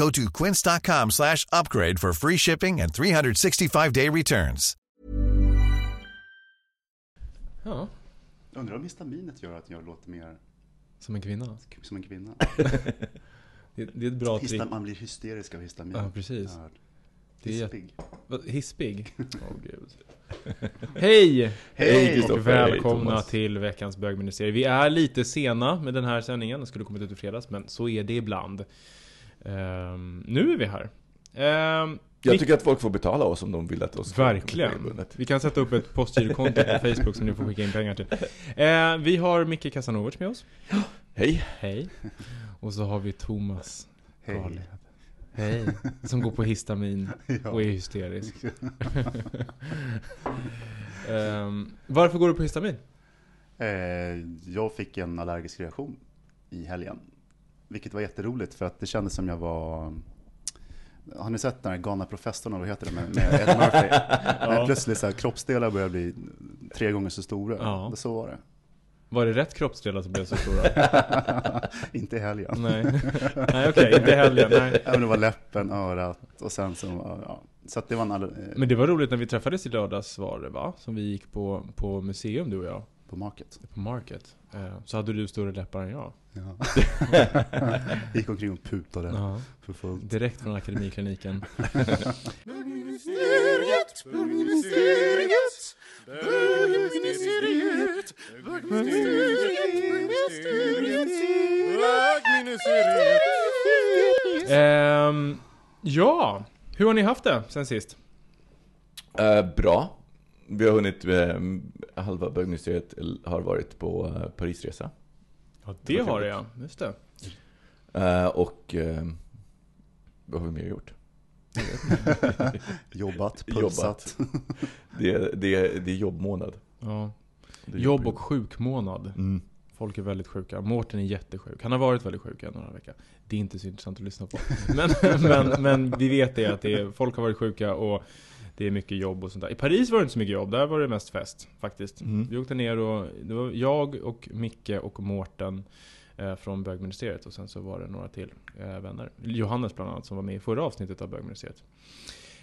Go to quince.com slash upgrade for free shipping and 365-day returns. Ja, Undrar om histaminet gör att jag låter mer som en kvinna. som en kvinna. Det, det är ett bra trick. Hista, man blir hysterisk av histamin. Ja, precis. Ja, Hispig. Vad, Hispig? Åh gud. Hej! Hej, och välkomna Hej, till veckans bögministerium. Vi är lite sena med den här sändningen. Den skulle kommit ut i fredags, men så är det ibland. Ehm, nu är vi här. Ehm, Jag vi- tycker att folk får betala oss om de vill att oss Verkligen. Vi kan sätta upp ett postgirokonto på Facebook som ni får skicka in pengar till. Eh, vi har Micke Casanovic med oss. Hej. Hej. Och så har vi Thomas Hej. Karlhed. Hej. Som går på histamin Ja. och är hysterisk. Ehm, varför går du på histamin? Eh, jag fick en allergisk reaktion i helgen. Vilket var jätteroligt för att det kändes som jag var har ni sett den här galna professorn, vad heter det, med, med Ed Murphy? När plötsligt så här, kroppsdelar börjar bli tre gånger så stora. Ja. Så var det. Var det rätt kroppsdelar som blev så stora? Inte i helgen. nej. Nej okej, inte helgen. Nej. Även det var läppen, örat och sen så, ja. Så det var en eh, Men det var roligt när vi träffades i lördags var det va? Som vi gick på, på museum du och jag. på market. På Market. Eh, så hade du större läppar än jag. Ja. Gick omkring och putade Ja. för fullt. Direkt från Akademikliniken. Ehm, ja, hur har ni haft det sen sist? Eh, bra. Vi har hunnit, eh, halva bögministeriet har varit på eh, Parisresa. Ja, det det var har det ja. Just det. Eh, och eh, vad har vi mer gjort? Jobbat, Jobbat. pulsat. Det, är- det, är- det är jobbmånad. Ja. Det är Jobb och sjukmånad. Mm. Folk är väldigt sjuka. Mårten är jättesjuk. Han har varit väldigt sjuk i en några veckor. Det är inte så intressant att lyssna på. Men, men, men vi vet det att det är, folk har varit sjuka och det är mycket jobb och sånt där. I Paris var det inte så mycket jobb. Där var det mest fest faktiskt. Mm. Vi åkte ner och det var jag och Micke och Mårten eh, från bögministeriet och sen så var det några till eh, vänner. Johannes bland annat som var med i förra avsnittet av bögministeriet.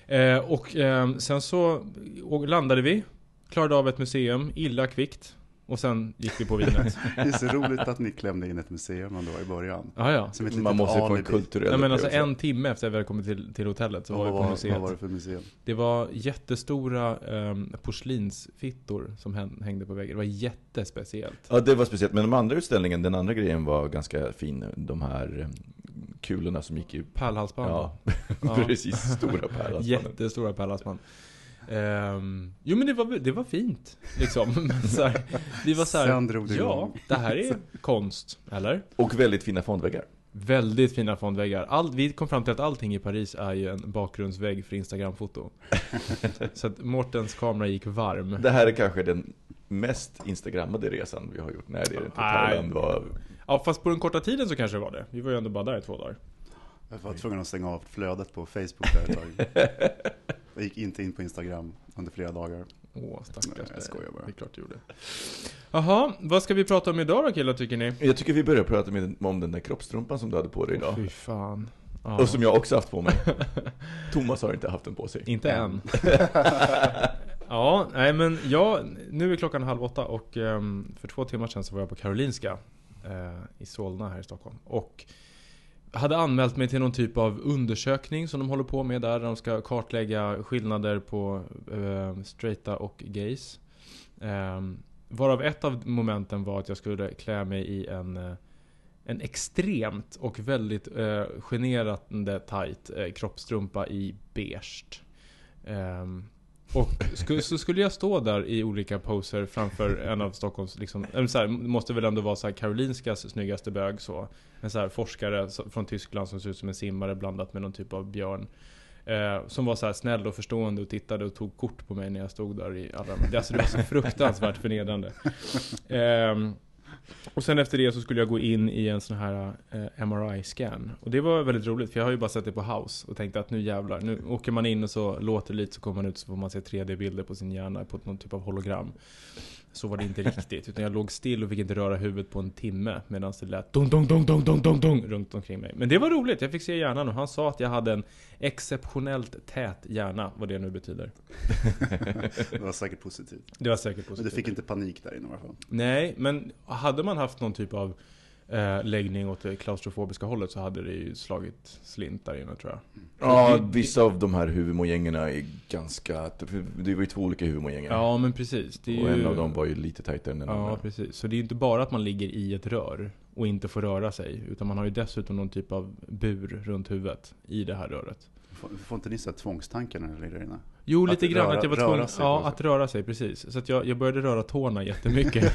Eh, och eh, sen så och landade vi, klarade av ett museum illa kvickt och sen gick vi på vinet. Det är så roligt att ni klämde in ett museum ändå i början. Ja, ja. Som ett Man måste få en kulturell Nej, men alltså en timme efter att vi hade kommit till, till hotellet så var vi på museet. vad var det för museum? Det var jättestora um, porslinsfittor som hän- hängde på väggen. Det var jättespeciellt. Ja, det var speciellt. Men de andra utställningen, den andra grejen var ganska fin. De här eh, kulorna som gick i... Pärlhalsband. Ja, Ja. precis. Stora pärlhalsbanden. Jättestora pärlhalsband. Ehm, jo men det var, det var fint liksom. Så här, vi var så här, Sen drog det ja, igång. det här är konst, eller? Och väldigt fina fondväggar. Väldigt fina fondväggar. All, vi kom fram till att allting i Paris är ju en bakgrundsvägg för Instagramfoto. så att Mårtens kamera gick varm. Det här är kanske den mest instagrammade resan vi har gjort. Nej, det är det inte. Nej. Thailand var... Ja fast på den korta tiden så kanske det var det. Vi var ju ändå bara där i två dagar. Jag var tvungen att stänga av flödet på Facebook där ett tag. Jag gick inte in på Instagram under flera dagar. Åh stackars Nej, jag skojar bara. Det är klart du gjorde. Jaha, vad ska vi prata om idag då killar tycker ni? Jag tycker vi börjar prata med, om den där kroppstrumpan som du hade på dig idag. Fy fan. Ja. Och som jag också haft på mig. Thomas har inte haft den på sig. Inte än. ja, nej men jag, nu är klockan halv åtta och ehm, för två timmar sedan så var jag på Karolinska eh, i Solna här i Stockholm. Och hade anmält mig till någon typ av undersökning som de håller på med där. De ska kartlägga skillnader på eh, straighta och gays. Eh, varav ett av momenten var att jag skulle klä mig i en, eh, en extremt och väldigt eh, generande tight eh, kroppstrumpa i beige. Ehm, och sku, så skulle jag stå där i olika poser framför en av Stockholms, liksom, eller så här, måste väl ändå vara så här Karolinskas snyggaste bög så. En så här forskare från Tyskland som ser ut som en simmare blandat med någon typ av björn. Eh, som var så här snäll och förstående och tittade och tog kort på mig när jag stod där i alla alltså det var så fruktansvärt förnedrande. Ehm, och sen efter det så skulle jag gå in i en sån här eh, MRI-scan. Och det var väldigt roligt för jag har ju bara sett det på House och tänkte att nu jävlar, nu åker man in och så låter det lite så kommer man ut så får man se 3D-bilder på sin hjärna på någon typ av hologram. Så var det inte riktigt, utan jag låg still och fick inte röra huvudet på en timme medan det lät dong dong dong dong dong dong dong runt omkring mig. Men det var roligt, jag fick se hjärnan och han sa att jag hade en exceptionellt tät hjärna, vad det nu betyder. Det var säkert positivt. Det var säkert Men du positivt. fick inte panik där inne i alla fall. Nej, men hade man haft någon typ av eh, läggning åt det klaustrofobiska hållet så hade det ju slagit slint där inne tror jag. Ja, vissa av de här huvudmojängerna är ganska... Det var ju två olika huvudmojänger. Ja, men precis. Det är och ju... en av dem var ju lite tajtare än den Ja, andra. precis. Så det är ju inte bara att man ligger i ett rör och inte får röra sig. Utan man har ju dessutom någon typ av bur runt huvudet i det här röret. Får, får inte ni så här tvångstankar när ni ligger där inne? Jo, Att lite grann. röra- att jag var röra tvungen, sig ja, att röra sig, precis. Så att jag, jag började röra tårna jättemycket.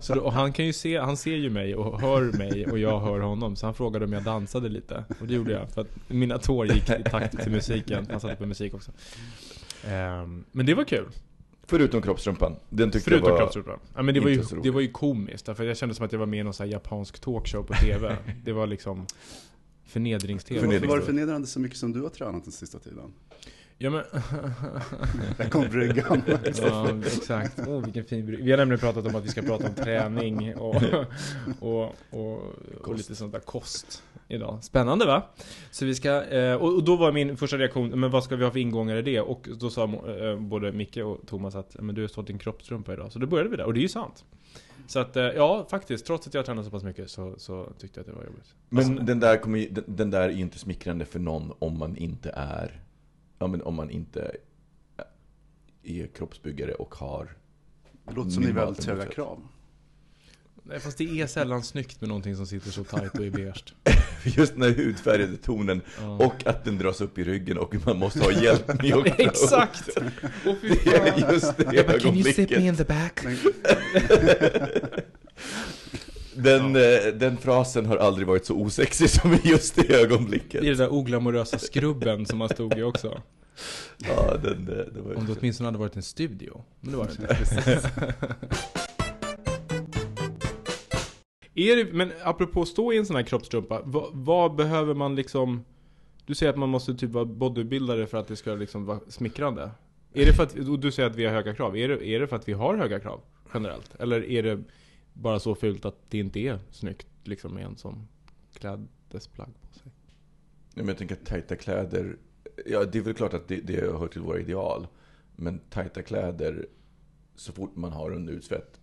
så då, och han kan ju se, han ser ju mig och hör mig och jag hör honom. Så han frågade om jag dansade lite. Och det gjorde jag. För att mina tår gick i takt till musiken. Han satte på musik också. Ehm, men det var kul. Förutom kroppstrumpan. Den tyckte Förutom jag var... kroppsrumpan. Ja men det var, ju, det var ju komiskt. Därför jag kände som att jag var med i någon sån här japansk talkshow på TV. Det var liksom förnedrings-TV. Förnedrings- Varför var det förnedrande så mycket som du har tränat den sista tiden? Ja men... Där kom bryggan. Ja, exakt. Åh, vilken fin bry- Vi har nämligen pratat om att vi ska prata om träning och, och, och, och lite sånt där kost idag. Spännande va? Så vi ska, eh, och då var min första reaktion, men vad ska vi ha för ingångar i det? Och då sa eh, både Micke och Thomas att men du har stått i en kroppstrumpa idag. Så då började vi där, och det är ju sant. Så att, eh, ja faktiskt, trots att jag har tränat så pass mycket så, så tyckte jag att det var jobbigt. Men den, där kommer, den, den där är ju inte smickrande för någon om man inte är... Ja, men om man inte är kroppsbyggare och har... Det låter som ni har Minimalt väldigt höga krav. Nej, fast det är sällan snyggt med någonting som sitter så tight och är beige. Just den här hudfärgade tonen Ja. och att den dras upp i ryggen och man måste ha hjälp med att Exakt! upp. Det är just det bara, Can you sit me ögonblicket. in the back? Den, eh, den frasen har aldrig varit så osexig som i just det ögonblicket. I den där oglamorösa skrubben som man stod i också. Ja, den, eh, det var Om det åtminstone hade varit en studio. Men det var det inte. Är det, men apropå att stå i en sån här kroppstrumpa, vad, vad behöver man liksom... Du säger att man måste typ vara bodybuildare för att det ska liksom vara smickrande. Är det för att, och du säger att vi har höga krav. Är det, är det för att vi har höga krav generellt? Eller är det bara så fult att det inte är snyggt liksom med en sån klädesplagg på sig? Ja, men jag tänker att tajta kläder, ja det är väl klart att det, det hör till våra ideal. Men tajta kläder, så fort man har en utsvett,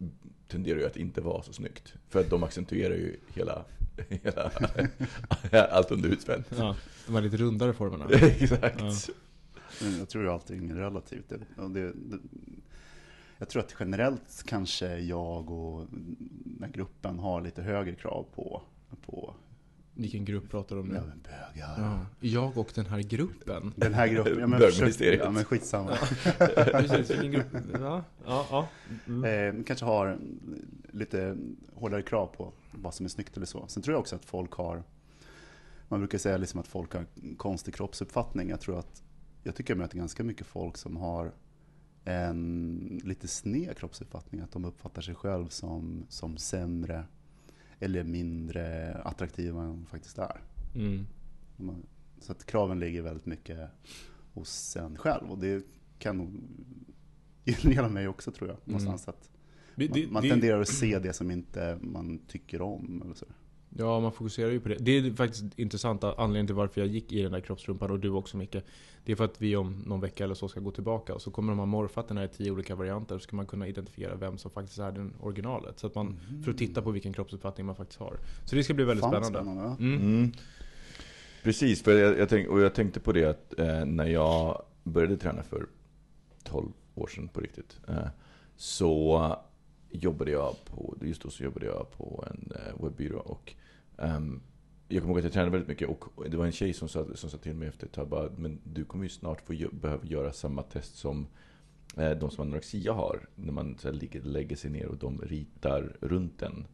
tenderar ju att inte vara så snyggt. För att de accentuerar ju hela, hela allt under utsvett. Ja, de här lite rundare formerna. Exakt. Ja. Men Jag tror ju allting är relativt. Det, det, det, jag tror att generellt kanske jag och den här gruppen har lite högre krav på, på Vilken grupp pratar du om nu? ja, men bögar. Ja, jag och den här gruppen. Den här gruppen, ja men, försök, ja, men skitsamma. Precis, vilken grupp? Ja, ja, ja. Mm. Eh, kanske har lite hårdare krav på vad som är snyggt eller så. Sen tror jag också att folk har, man brukar säga liksom att folk har konstig kroppsuppfattning. Jag tror att, jag tycker jag möter ganska mycket folk som har en lite sned kroppsuppfattning. Att de uppfattar sig själv som, som sämre eller mindre attraktiva än de faktiskt är. Mm. Så att kraven ligger väldigt mycket hos en själv och det kan nog gälla mig också tror jag. Någonstans att Det, man, det, man det, tenderar att se det som inte man tycker om. Eller så. Ja, man fokuserar ju på det. Det är faktiskt intressant anledningen till varför jag gick i den där kroppstrumpan och du också Micke. Det är för att vi om någon vecka eller så ska gå tillbaka och så kommer de ha morfat den här i tio olika varianter. Så ska man kunna identifiera vem som faktiskt är den originalet. Så att man, För att titta på vilken kroppsuppfattning man faktiskt har. Så det ska bli väldigt Fan, spännande. spännande. Mm. Mm. Precis, för jag, jag, tänk, och jag tänkte på det att eh, när jag började träna för 12 år sedan på riktigt. Eh, så jobbade jag på, just då så jobbade jag på en eh, webbyrå. Och, ehm, jag kommer ihåg att jag tränade väldigt mycket och det var en tjej som sa, som sa till mig efter ett tag bara, men du kommer ju snart få gö- behöva göra samma test som eh, de som anorexia har. När man så här, ligger, lägger sig ner och de ritar runt en.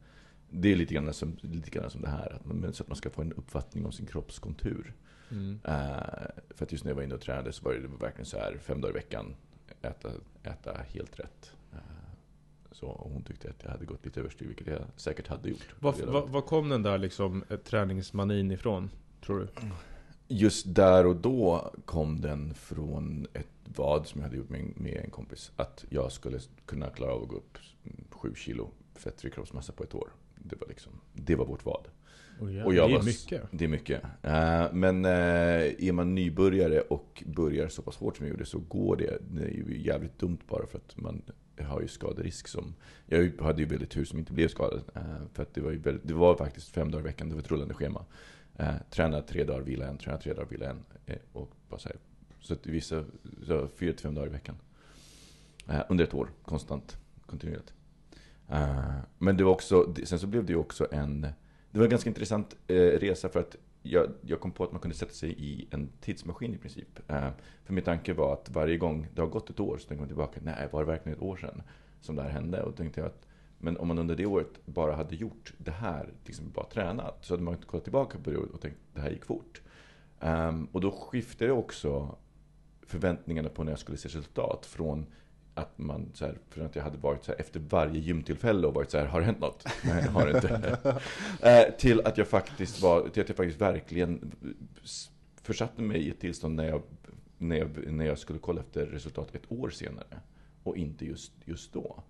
Det är lite grann som, lite grann som det här, att man, så att man ska få en uppfattning om sin kroppskontur. Mm. Eh, för att just när jag var inne och tränade så var det verkligen så här fem dagar i veckan. Äta, äta helt rätt. Så hon tyckte att jag hade gått lite överstyr, vilket jag säkert hade gjort. Var kom den där liksom, eh, träningsmanin ifrån? Tror du? Just där och då kom den från ett vad som jag hade gjort med, med en kompis. Att jag skulle kunna klara av att gå upp 7 kilo fettfri kroppsmassa på ett år. Det var, liksom, det var vårt vad. Oh, ja, Och jag det är var- mycket. Det är mycket. Eh, men eh, är man nybörjare och börjar så pass hårt som jag gjorde så går det. Det är ju jävligt dumt bara för att man har ju skaderisk som... Jag hade ju väldigt tur som inte blev skadad. eh, för att det var ju väldigt, det var faktiskt fem dagar i veckan, det var ett rullande schema. Eh, träna tre dagar, vila en, träna tre dagar, vila en. eh, och bara så, här. så att vissa, så fyra till fem dagar i veckan. Eh, under ett år, konstant, kontinuerligt. Eh, men det var också, sen så blev det ju också en det var en ganska intressant eh, resa för att jag, jag kom på att man kunde sätta sig i en tidsmaskin i princip. Eh, för min tanke var att varje gång det har gått ett år så tänker man tillbaka, nej var det verkligen ett år sedan som det här hände? Och tänkte jag att men om man under det året bara hade gjort det här, liksom bara tränat, så hade man kollat tillbaka på det och tänkt det här gick fort. Ehm, och då skiftade också förväntningarna på när jag skulle se resultat från att man, så här, från att jag hade varit så här, efter varje gymtillfälle och varit så här, har det hänt något? Nej, det har det inte. Eh, till att jag faktiskt var, till att jag faktiskt verkligen försatte mig i ett tillstånd när jag, när jag, när jag skulle kolla efter resultat ett år senare. Och inte just, just då.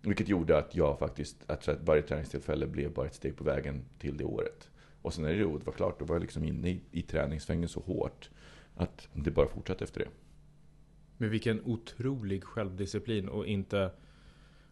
Vilket gjorde att jag faktiskt, att, så att varje träningstillfälle blev bara ett steg på vägen till det året. Och sen när det året var klart, då var jag liksom inne i, i träningssvängen så hårt att det bara fortsatte efter det. Men vilken otrolig självdisciplin och inte,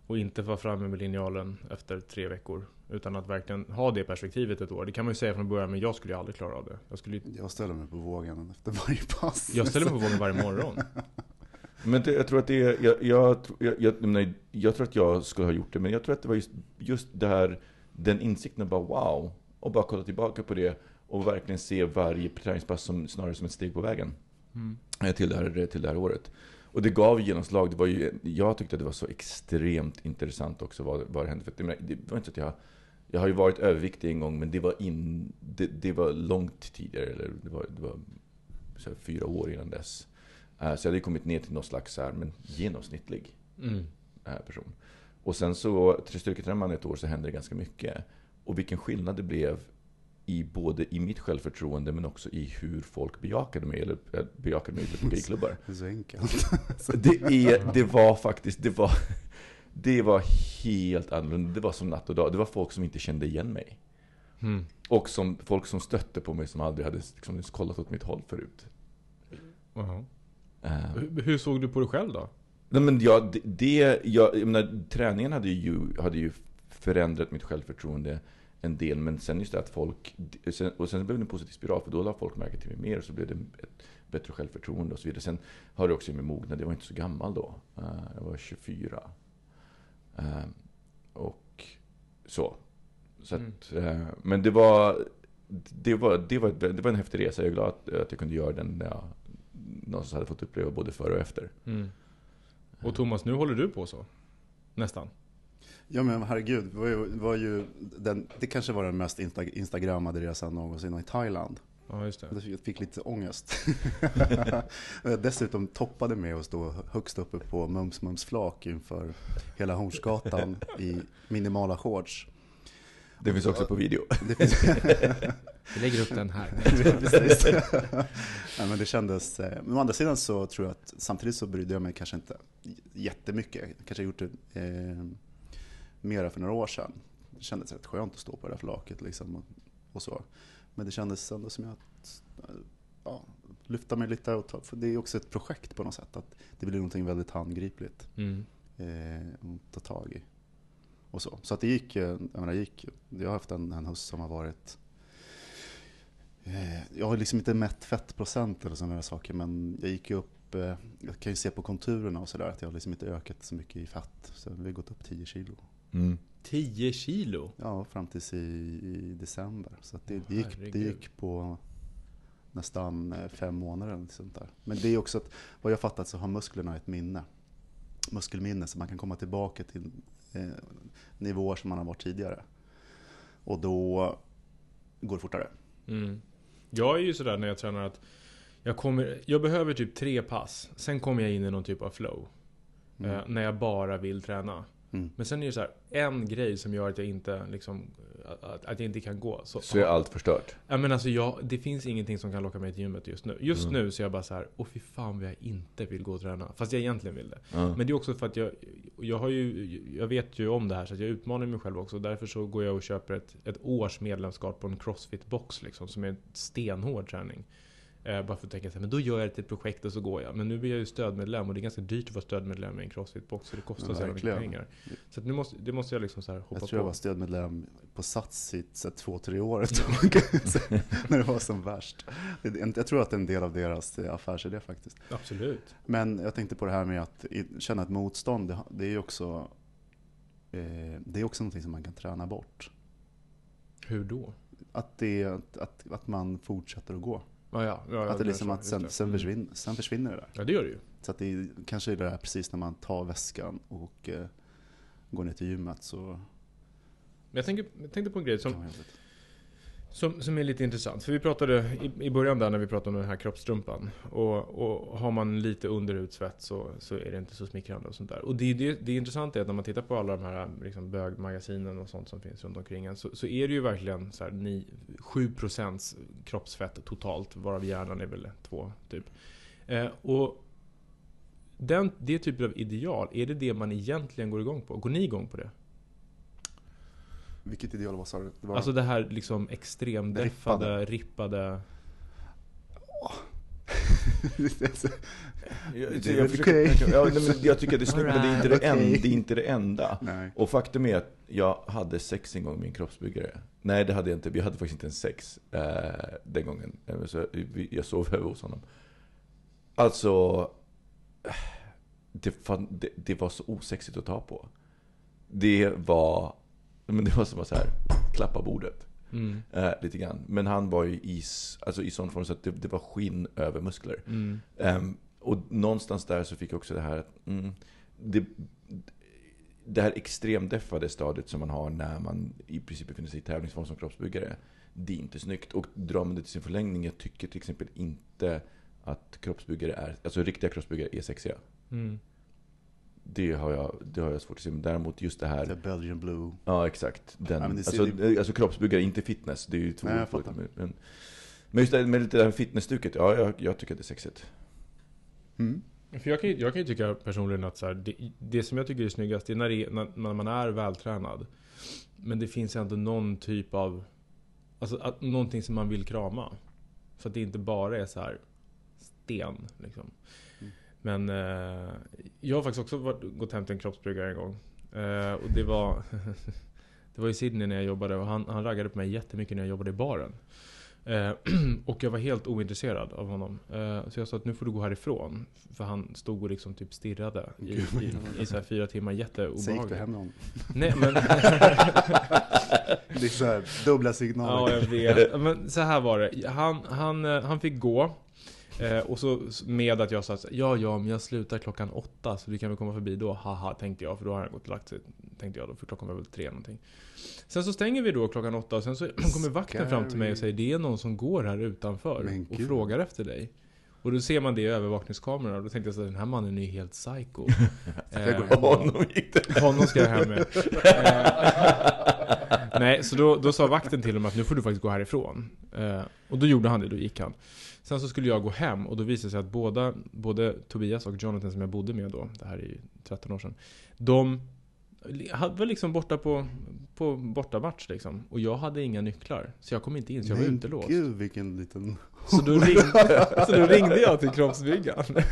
och inte vara framme med linjalen efter tre veckor. Utan att verkligen ha det perspektivet ett år. Det kan man ju säga från början, men jag skulle ju aldrig klara av det. Jag, skulle ju, Jag ställer mig på vågen efter varje pass. jag ställer mig på vågen varje morgon. Men det, jag tror att det är, jag, jag, jag, nej, jag tror att jag skulle ha gjort det, men jag tror att det var just, just det här, den insikten bara wow, och bara kolla tillbaka på det och verkligen se varje träningspass som, snarare som ett steg på vägen Mm. eh, till det, här, till det här året. Och det gav genomslag. Det var ju, jag tyckte att det var så extremt intressant också vad, vad det hände. För menar, det var inte så att jag, jag har ju varit överviktig en gång, men det var, in, det, det var långt tidigare. Eller det var, det var här, fyra år innan dess. Eh, Så jag hade kommit ner till någon slags så här, men genomsnittlig Mm. eh, person. Och sen så, styrketränar man ett år så hände det ganska mycket. Och vilken skillnad det blev i både i mitt självförtroende men också i hur folk bejakade mig, eller eh, bejakade mig. Det är så enkelt. Det, är, det var faktiskt, det var, det var helt annorlunda. Det var som natt och dag. Det var folk som inte kände igen mig. Mm. Och som, folk som stötte på mig som aldrig hade liksom, kollat åt mitt håll förut. Jaha. Eh, Hur, hur såg du på dig själv då? Nej men ja, det, det jag, jag menar, träningen hade ju, hade ju förändrat mitt självförtroende en del. Men sen just det att folk, och sen blev det en positiv spiral för då la folk märke till mig mer och så blev det ett bättre självförtroende och så vidare. Sen har det också med mognad, jag var inte så gammal då. Eh, jag var 24. Eh, och så. så att, eh, men det var, det var, det, var det var en häftig resa. Jag är glad att, att jag kunde göra den när jag någonstans hade fått uppleva både före och efter. Mm. Och Thomas, nu håller du på så? Nästan. Ja men herregud, det var ju, var ju den, det kanske var den mest insta, instagrammade resan någonsin i Thailand. Ja, just det. Jag fick- lite ångest. Dessutom toppade med att stå högst uppe på Mums Mums flak inför hela Hornsgatan i minimala shorts. Det finns också på video. Det finns, Vi lägger upp den här. Precis. Nej, men det kändes, eh, men å andra sidan så tror jag att samtidigt så brydde jag mig kanske inte jättemycket. Kanske gjort det eh, mera för några år sedan. det kändes rätt skönt att stå på det där flaket liksom och, så. Men det kändes ändå som att ja, lyfta mig lite och ta, för det är också ett projekt på något sätt. Att det blir någonting väldigt handgripligt Mm. eh, att ta tag i. Och så. så att det gick, eh, jag menar, gick, jag har haft en, en höst som har varit eh, jag har liksom inte mätt fettprocent eller sådana saker men jag gick ju upp, eh, jag kan ju se på konturerna och sådär att jag har liksom inte ökat så mycket i fett. Så vi har gått upp 10 kilo. Mm. 10 kilo? Ja, fram tills i, i december. Så att det, det, gick, det gick på nästan eh, fem månader eller sånt där. Men det är också att, vad jag fattat så har musklerna ett minne. Muskelminne, så man kan komma tillbaka till eh, nivåer som man har varit tidigare. Och då går det fortare. Mm. Jag är ju sådär när jag tränar att jag, kommer, jag behöver typ tre pass, sen kommer jag in i någon typ av flow. Mm. Eh, när jag bara vill träna. Mm. Men sen är det så här, en grej som gör att jag inte, liksom, att, att jag inte kan gå. Så, Så är allt förstört. Ja, men alltså jag, det finns ingenting som kan locka mig till gymmet just nu. Just Mm. nu så är jag bara så här, åh fy fan vad jag inte vill gå och träna. Fast jag egentligen vill det. Ja. Men det är också för att jag, jag har ju, jag vet ju om det här så att jag utmanar mig själv också. Därför så går jag och köper ett, ett års medlemskap på en crossfit-box liksom, som är en stenhård träning. Eh, bara för att tänka så här, men då gör jag det till ett projekt och så går jag. Men nu blir jag ju stödmedlem och det är ganska dyrt att vara stödmedlem i en crossfit-box. Så det kostar Ja, så jävla mycket pengar. Så nu måste, det måste jag liksom så hoppa Jag tror jag på. var stödmedlem på Sats i två, tre år när det var som värst. Jag tror att det är en del av deras eh, affärsidé faktiskt. Absolut. Men jag tänkte på det här med att känna ett motstånd, det, det är ju också, eh, det är också någonting som man kan träna bort. Hur då? Att, det, att, att, att man fortsätter att gå. Ja, ja, ja, att det är liksom att sen, sen, Mm. försvinner, sen försvinner det där. Ja, det gör det ju. Så att det är, kanske är det där precis när man tar väskan och eh, går ner till gymmet så Men jag, tänker, jag tänkte på en grej som, som, som är lite intressant. För vi pratade i, i början där när vi pratade om den här kroppstrumpan. Och, och har man lite underhudsvett så, så är det inte så smickrande och sånt där. Och det, det, det intressanta är att när man tittar på alla de här liksom, bögmagasinen och sånt som finns runt omkring en. Så, så är det ju verkligen så här, ni, 7% kroppsfett totalt. Varav hjärnan är väl 2 typ. Eh, och den, det typen av ideal, är det det man egentligen går igång på? Går ni igång på det? Vilket ideal var sa du? Det var, Alltså det här liksom extremdeffade, rippade... Jag, försöker tycker att det är snyggt, men det är inte det, Alright, en, det, är inte det enda. Nej. Och faktum är att jag hade sex en gång med en kroppsbyggare. Nej, det hade jag inte. Vi hade faktiskt inte ens sex eh, den gången. Eh, Så jag sov över hos honom. Alltså, eh, det, fan, det, det var så osexigt att ta på. Det var, men det var som att så här, klappa bordet. Mm. Eh, lite grann. Men han var ju i, alltså, i sån form så att det, det var skinn över muskler. Mm. Ehm, och någonstans där så fick jag också det här att mm, det, det här extremdeffade stadiet som man har när man i princip befinner sig i tävlingsform som kroppsbyggare. Det är inte snyggt. Och drar man det till sin förlängning, jag tycker till exempel inte att kroppsbyggare är, alltså riktiga kroppsbyggare är sexiga. Mm. Det har jag, det har jag svårt att se. Men däremot just det The här, Belgian Blue. ja exakt. Den, det ser- alltså, det- alltså kroppsbyggare, inte fitness. Det är ju två Nej, men, men just det med lite det här fitnessstuket, ja jag, jag tycker att det är sexigt. Mm. För jag kan, ju, jag kan ju tycka personligen att så här, det, det som jag tycker är snyggast, det är när, det, är- när, när man är vältränad. Men det finns ändå någon typ av... Alltså att, någonting som man vill krama. Så att det inte bara är så här sten. Liksom. Men eh, jag har faktiskt också varit, gått hem till en kroppsbyggare en gång. Eh, och det var... det var i Sydney när jag jobbade och han, han raggade på mig jättemycket när jag jobbade i baren. Eh, och jag var helt ointresserad av honom. Eh, så jag sa att nu får du gå härifrån. För han stod och liksom typ stirrade i, i, i så här fyra timmar. Så gick du Jätteobehagligt. hem honom. Nej men... Det är så här, dubbla signaler. ja, jag vet. Men så här var det. Han, han, eh, han fick gå. Eh, och så med att jag sa att ja, ja, men jag slutar klockan åtta så du kan väl komma förbi då. Haha, tänkte jag. För då har han gått och lagt sig. Tänkte jag då, för klockan var väl tre någonting. Sen så stänger vi då klockan åtta och sen så kommer vakten fram till mig och säger det är någon som går här utanför och frågar efter dig. Och då ser man det i övervakningskameran och då tänkte jag så här, den här mannen är ju helt psycho. Eh? Honom gick det. honom ska jag hem med. Eh, Nej, så då, då sa vakten till honom att nu får du faktiskt gå härifrån. Eh, och då gjorde han det, då gick han. Sen så skulle jag gå hem och då visade det sig att båda, både Tobias och Jonathan som jag bodde med då, det här är ju 13 år sedan. De var liksom borta på, på bortamatch liksom. Och jag hade inga nycklar. Så jag kom inte in, så jag var Men utelåst. Gud vilken liten... Så då, ringde, så då ringde jag till kroppsbyggaren.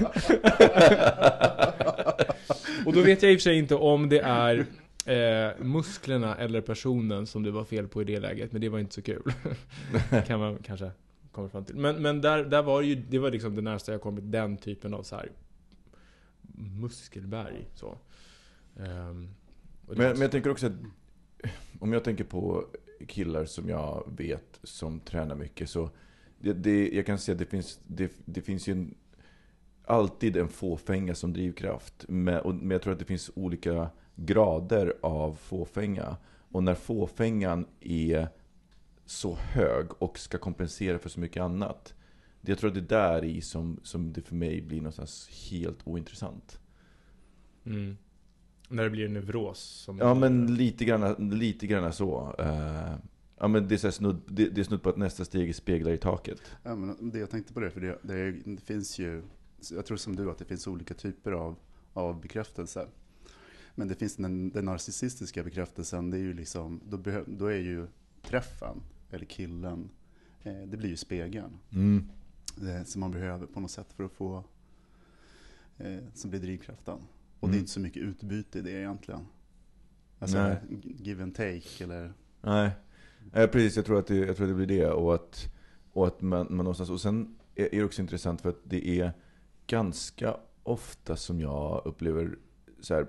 och då vet jag i och för sig inte om det är eh, musklerna eller personen som det var fel på i det läget. Men det var inte så kul. kan man kanske komma fram till. Men, men där, där var det ju, det var liksom det närmaste jag kommit den typen av så här muskelberg. Så. Det Men, men jag tänker också att om jag tänker på killar som jag vet som tränar mycket så det, det, jag kan säga att det finns, det, det finns ju en, alltid en fåfänga som drivkraft. Men, och, men jag tror att det finns olika grader av fåfänga. Och när fåfängan är så hög och ska kompensera för så mycket annat. Det, jag tror att det är där i som, som det för mig blir någonstans helt ointressant. Mm. När det blir en nevros. Som Ja men lite grann, lite grann så. Eh, ja men det är, så här snudd, det, det är snudd på att nästa steg är speglar i taket. Ja, men det jag tänkte på det, för det, det, det finns ju, jag tror som du att det finns olika typer av, av bekräftelse. Men det finns den, den narcissistiska bekräftelsen, det är ju liksom, då, behö, då är ju träffen, eller killen, eh, det blir ju spegeln. Mm. eh, som man behöver på något sätt för att få, eh, som blir drivkraften. Och det Mm. är inte så mycket utbyte i det egentligen. Alltså Nej. give and take eller, Nej, eh, precis. Jag tror, att det, jag tror att det blir det. Och att, och att man, man någonstans... Och sen är det också intressant för att det är ganska ofta som jag upplever så här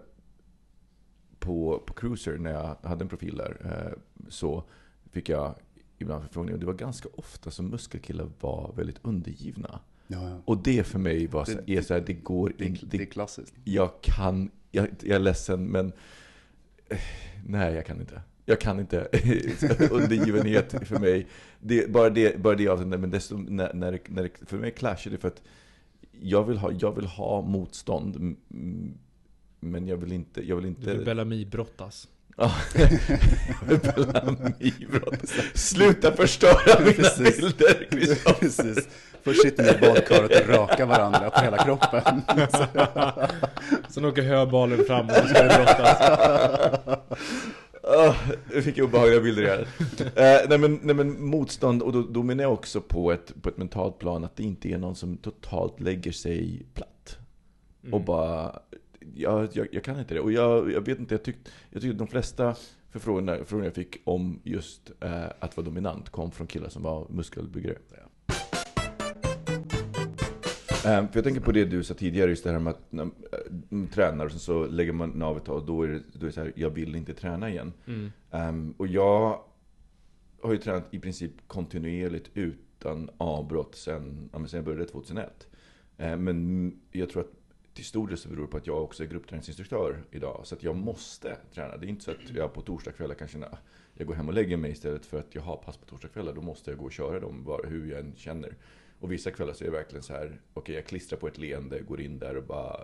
på, på Cruiser, när jag hade en profil där, så fick jag ibland förfrågningar. Och det var ganska ofta som muskelkillar var väldigt undergivna. ja, ja. Och det för mig var så, Det- är så här, det går Det, är- inte. det är Det, klassiskt. jag kan, jag, jag är ledsen men eh, nej jag kan inte. Jag kan inte. Undergivenhet för mig. Det, bara det, bara det avseendet, men desto, när, när, när för mig clashar det för att jag vill ha, jag vill ha motstånd. Men jag vill inte, jag vill Du inte... vill Bellamy-brottas. Ja. Sluta förstöra mina Precis. bilder. Precis. Först sitter ni i badkaret och rakar varandra på hela kroppen. Sen åker höbalen fram och ska det brottas. Oh, jag fick obehagliga bilder här. Eh, nej, men, nej men motstånd, och då, då menar jag också på ett, på ett mentalt plan att det inte är någon som totalt lägger sig platt. Och bara, jag, jag, jag kan inte det. Och jag, jag vet inte, jag tyckte jag tyckte de flesta förfrågningar, förfrågningar jag fick om just eh, att vara dominant kom från killar som var muskelbyggare. Eh, för jag tänker på det du sa tidigare, just det här med att när man tränar och sen så lägger man av ett tag och då är det, då är det så här, jag vill inte träna igen. Mm. Ehm, och jag har ju tränat i princip kontinuerligt utan avbrott sen, ja, sen jag började 2001. Ehm, men jag tror att till stor del så beror det på att jag också är gruppträningsinstruktör idag. Så att jag måste träna. Det är inte så att jag på torsdagskvällar kan känna jag går hem och lägger mig istället för att jag har pass på torsdagskvällar. Då måste jag gå och köra dem bara hur jag än känner. Och vissa kvällar så är det verkligen så här, okej jag klistrar på ett leende, går in där och bara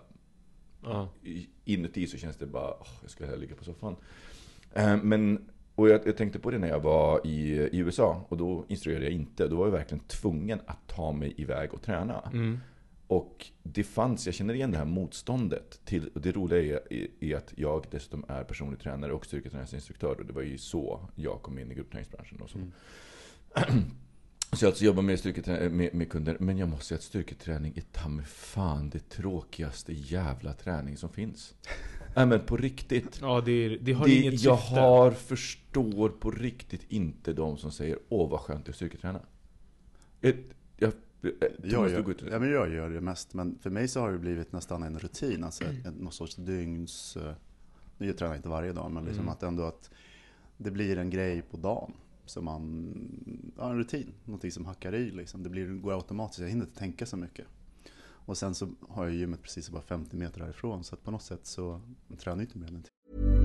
i- inuti så känns det bara, åh, jag ska hellre ligga på soffan. Eh, men, och jag, jag tänkte på det när jag var i, i USA och då instruerade jag inte. Då var jag verkligen tvungen att ta mig iväg och träna. Mm. Och det fanns, jag känner igen det här motståndet. Till, och det roliga är, är, att jag dessutom är personlig tränare och styrketräningsinstruktör. Och det var ju så jag kom in i gruppträningsbranschen. Och så. Så jag alltså jobbar med, med, med kunder, men jag måste säga att styrketräning är ta fan det tråkigaste jävla träning som finns. Nej men på riktigt. Ja, det, är, det har Det, inget jag syfte. har, förstår på riktigt inte de som säger åh vad skönt det är att styrketräna. Jag, Jag Du går gör, ut. ja, men jag gör det mest, men för mig så har det blivit nästan en rutin, alltså ett, någon sorts dygns... eh, Nu tränar jag inte varje dag, men liksom Mm. att ändå att det blir en grej på dagen. Som man, ja, en rutin, någonting som hackar i liksom. Det blir, går automatiskt, jag hinner inte tänka så mycket. Och sen så har jag gymmet precis bara 50 meter härifrån, så att på något sätt så tränar jag inte mer än en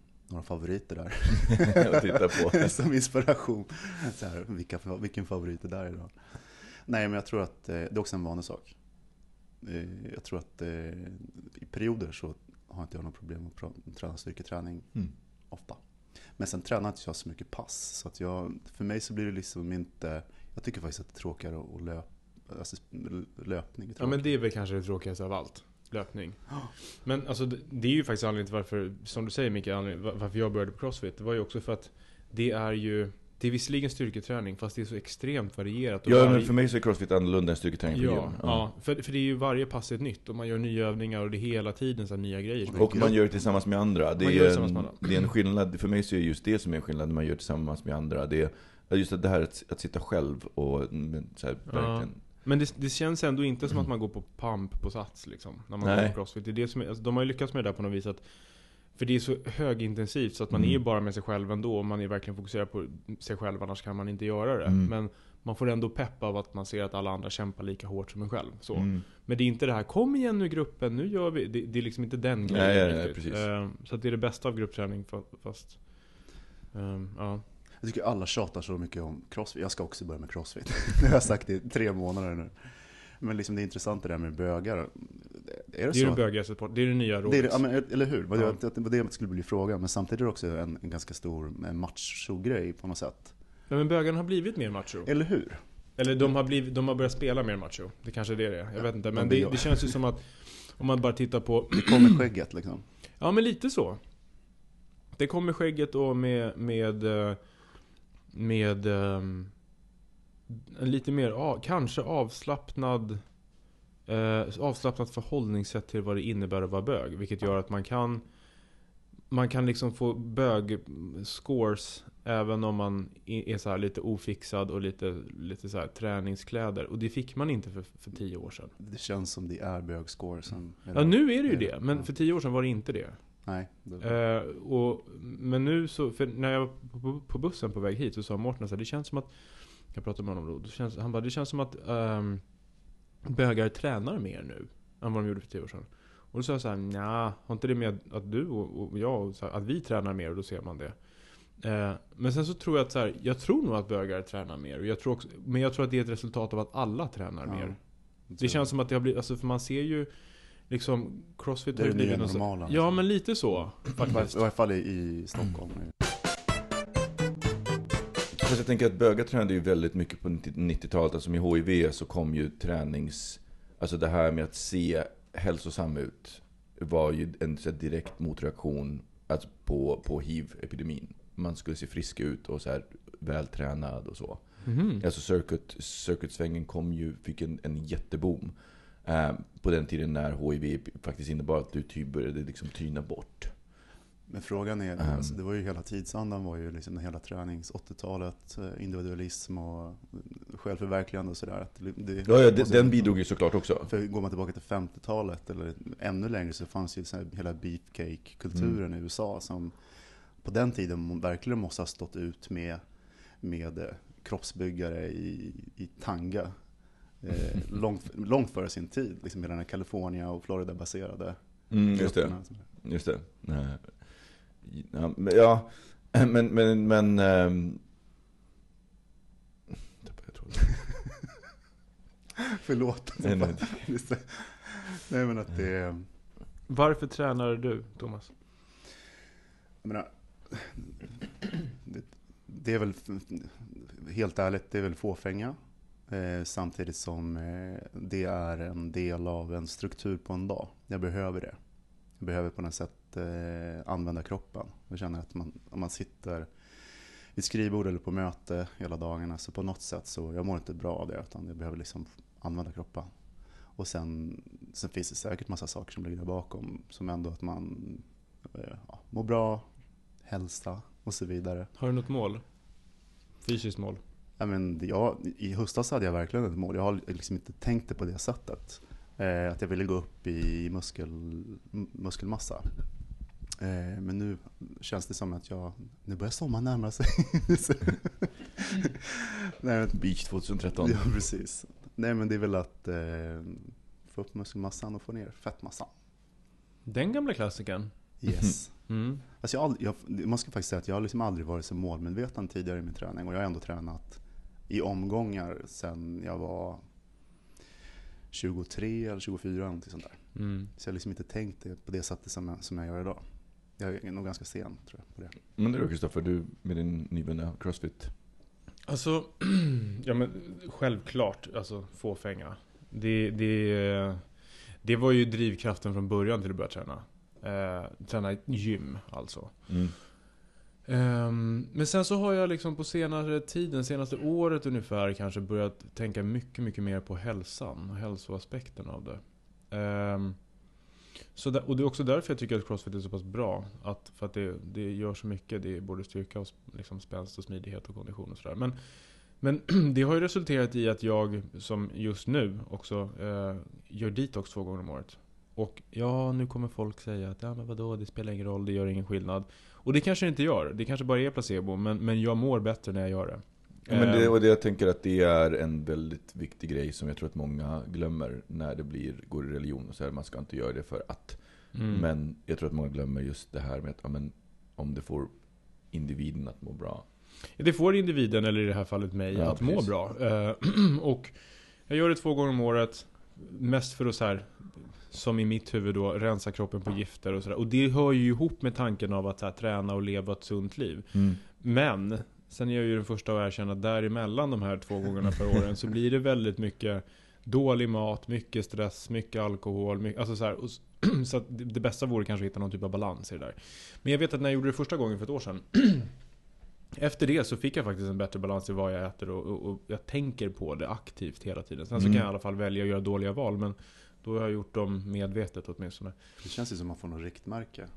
några favoriter där. att titta på. Som inspiration. Så här, vilka, vilken favorit är där idag? Nej, men jag tror att eh, det är också en vanesak. Eh, Jag tror att eh, i perioder så har inte jag några problem att pra- träna styrketräning Mm. ofta. Men sen tränar inte jag så mycket pass. Så att jag, för mig så blir det liksom inte... Jag tycker faktiskt att det är tråkigare att löp, alltså löpning. Är Ja men tråkigt. det är väl kanske det tråkigaste av allt. Löpning. Men alltså det, det är ju faktiskt anledningen till varför, som du säger Micke, var- varför jag började på Crossfit. Det var ju också för att det är ju, det är visserligen styrketräning fast det är så extremt varierat. Ja, varje- men för mig så är crossfit annorlunda än styrketräning Ja, gym. ja. För, för det är ju varje pass är ett nytt och man gör nya övningar och det är hela tiden så nya grejer. Och man gör det tillsammans med andra. Det det är, en, andra. det är en skillnad, för mig så är just det som är en skillnad när man gör det tillsammans med andra. Det är just det här att, att sitta själv och så här, Ja. verkligen. Men det, det känns ändå inte som att man går på pump på sats liksom. När man Nej. går på crossfit. Det är det som alltså, de har ju lyckats med det där på något vis att För det är så högintensivt så att man Mm. är ju bara med sig själv ändå. Och man är verkligen fokuserad på sig själv, annars kan man inte göra det. Mm. Men man får ändå peppa av att man ser att alla andra kämpar lika hårt som en själv. Så. Mm. Men det är inte det här 'Kom igen nu gruppen, nu gör vi' Det, det är liksom inte den grejen Nej, nej, nej, riktigt. precis. Eh, Så att det är det bästa av gruppträning fa- fast... ehm, ja. Jag tycker alla tjatar så mycket om crossfit. Jag ska också börja med crossfit. Det har jag sagt i tre månader nu. Men liksom det intressanta där med bögar. Är det, Det är så? den bögigaste sport, det är det nya det är, rådet. det- ja, men, eller hur? Vad Ja. jag- Det var det skulle bli frågan. Men samtidigt är det också en, en ganska stor eh, macho-grej på något sätt. Ja, men bögarna har blivit mer macho. Eller hur? Eller de har, blivit, de har börjat spela mer macho. Det kanske är det det är. Jag vet inte. Men de det, det känns ju som att om man bara tittar på... Det kommer skägget liksom. Ja men lite så. Det kommer skägget och med... Med... Med... En lite mer, ah, kanske avslappnad... Eh, avslappnat förhållningssätt till vad det innebär att vara bög. Vilket gör att man kan... Man kan liksom få bög-scores även om man är så här lite ofixad och lite, lite så här träningskläder. Och det fick man inte för, för tio år sedan. Det känns som det är bögscore. Som, Ja nu är det ju det? men för tio år sedan var det inte det. Nej. Det, Eh, och, men nu så, för när jag var på, på bussen på väg hit så sa Mårten så här, det känns som att Jag pratade med honom då, det känns, han bara, det känns som att ehm, Bögar tränar mer nu Än vad de gjorde för tio år sedan. Och då sa jag såhär, nja, har inte det med att du och, och jag, och här, att vi tränar mer? Och då ser man det. Eh, Men sen så tror jag att så här, jag tror nog att bögar tränar mer och jag tror också, Men jag tror att det är ett resultat av att alla tränar Ja, mer. Det Det känns som att det har blivit, alltså för man ser ju Liksom Crossfit Det är det nya normala, Ja liksom. men lite så I faktiskt varje fall i, i Stockholm. Fast jag tänker att bögar tränade ju väldigt mycket på 90-talet. Alltså med HIV så kom ju tränings... Alltså det här med att se hälsosam ut var ju en så här direkt motreaktion alltså på, på hiv-epidemin. Man skulle se frisk ut och så här vältränad och så. Mhm. Alltså circuit, circuitsvängen kom ju, fick en, en jätteboom. Eh, på den tiden när HIV faktiskt innebar att du började liksom tyna bort. Men frågan är, Ehm. alltså, det var ju hela tidsandan var ju liksom hela tränings 80-talet, eh, individualism och självförverkligande och sådär. Det- det- Ja, ja, den, den bidrog ju såklart också. För går man tillbaka till 50-talet eller ännu längre så fanns ju så hela beefcake-kulturen Mm. i USA som på den tiden verkligen måste ha stått ut med, med eh, kroppsbyggare i, i tanga. Eh, långt, långt före sin tid, liksom hela den här California och Florida-baserade Mm, just det. Just det. Nej. Ja, men, ja, men, men, men... tråden. Förlåt. Nej, nej. Nej men att det... Varför tränar du, Thomas? Jag menar, det, det är väl, helt ärligt, det är väl fåfänga. Eh, samtidigt som eh, det är en del av en struktur på en dag. Jag behöver det. Jag behöver på något sätt eh, använda kroppen. Jag känner att man, om man sitter vid ett skrivbord eller på möte hela dagarna så på något sätt så jag mår inte bra av det utan jag behöver liksom använda kroppen. Och sen, sen finns det säkert massa saker som ligger där bakom som ändå att man eh, ja, mår bra, hälsa och så vidare. Har du något mål? Fysiskt mål? Ja, men jag, I höstas hade jag verkligen ett mål. Jag har liksom inte tänkt det på det sättet. Eh, att jag ville gå upp i muskel, muskelmassa. Eh, men nu känns det som att jag, nu börjar sommaren närma sig. Nej, men, Beach 2013. ja, precis. Nej men det är väl att eh, få upp muskelmassan och få ner fettmassan. Den gamla klassikern? Yes. Mm. Alltså jag, aldrig- jag, man ska faktiskt säga att jag har liksom aldrig varit så målmedveten tidigare i min träning och jag har ändå tränat i omgångar sedan jag var 23 eller 24 eller någonting sånt där. Mm. Så jag har liksom inte tänkt det på det sättet som jag, som jag gör idag. Jag är nog ganska sen tror jag på det. Men du Kristoffer, du med din nyvunna crossfit. Alltså, ja men självklart, alltså fåfänga. Det, det, det var ju drivkraften från början till att börja träna. Eh, träna i gym alltså. Mm. Um, men sen så har jag liksom på senare tiden, senaste året ungefär, kanske börjat tänka mycket, mycket mer på hälsan och hälsoaspekten av det. Um, så där, och det är också därför jag tycker att Crossfit är så pass bra. Att, för att det, det gör så mycket. Det är både styrka och liksom spänst och smidighet och kondition och sådär. Men, men det har ju resulterat i att jag, som just nu, också eh, gör detox två gånger om året. Och ja, nu kommer folk säga att ja men vadå, det spelar ingen roll, det gör ingen skillnad. Och det kanske det inte gör. Det kanske bara är placebo. Men, men jag mår bättre när jag gör det. Ja, men det, Ehm, och det, jag tänker att det är en väldigt viktig grej som jag tror att många glömmer när det blir, går i religion och så här, man ska inte göra det för att. mm. Men jag tror att många glömmer just det här med att ja, men, om det får individen att må bra. Det får individen, eller i det här fallet mig, Ja, att må precis. bra. Eh, och jag gör det två gånger om året. Mest för att så här, som i mitt huvud då, rensa kroppen på gifter och sådär. Och det hör ju ihop med tanken av att här, träna och leva ett sunt liv. Men, sen är jag ju den första att erkänna att däremellan de här två gångerna per åren så blir det väldigt mycket dålig mat, mycket stress, mycket alkohol. Mycket, alltså så här, och, så det, det bästa vore kanske att hitta någon typ av balans i det där. Men jag vet att när jag gjorde det första gången för ett år sedan Efter det så fick jag faktiskt en bättre balans i vad jag äter och, och, och jag tänker på det aktivt hela tiden. Sen så Mm. kan jag i alla fall välja att göra dåliga val men då har jag gjort dem medvetet åtminstone. Det känns ju som att man får något riktmärke.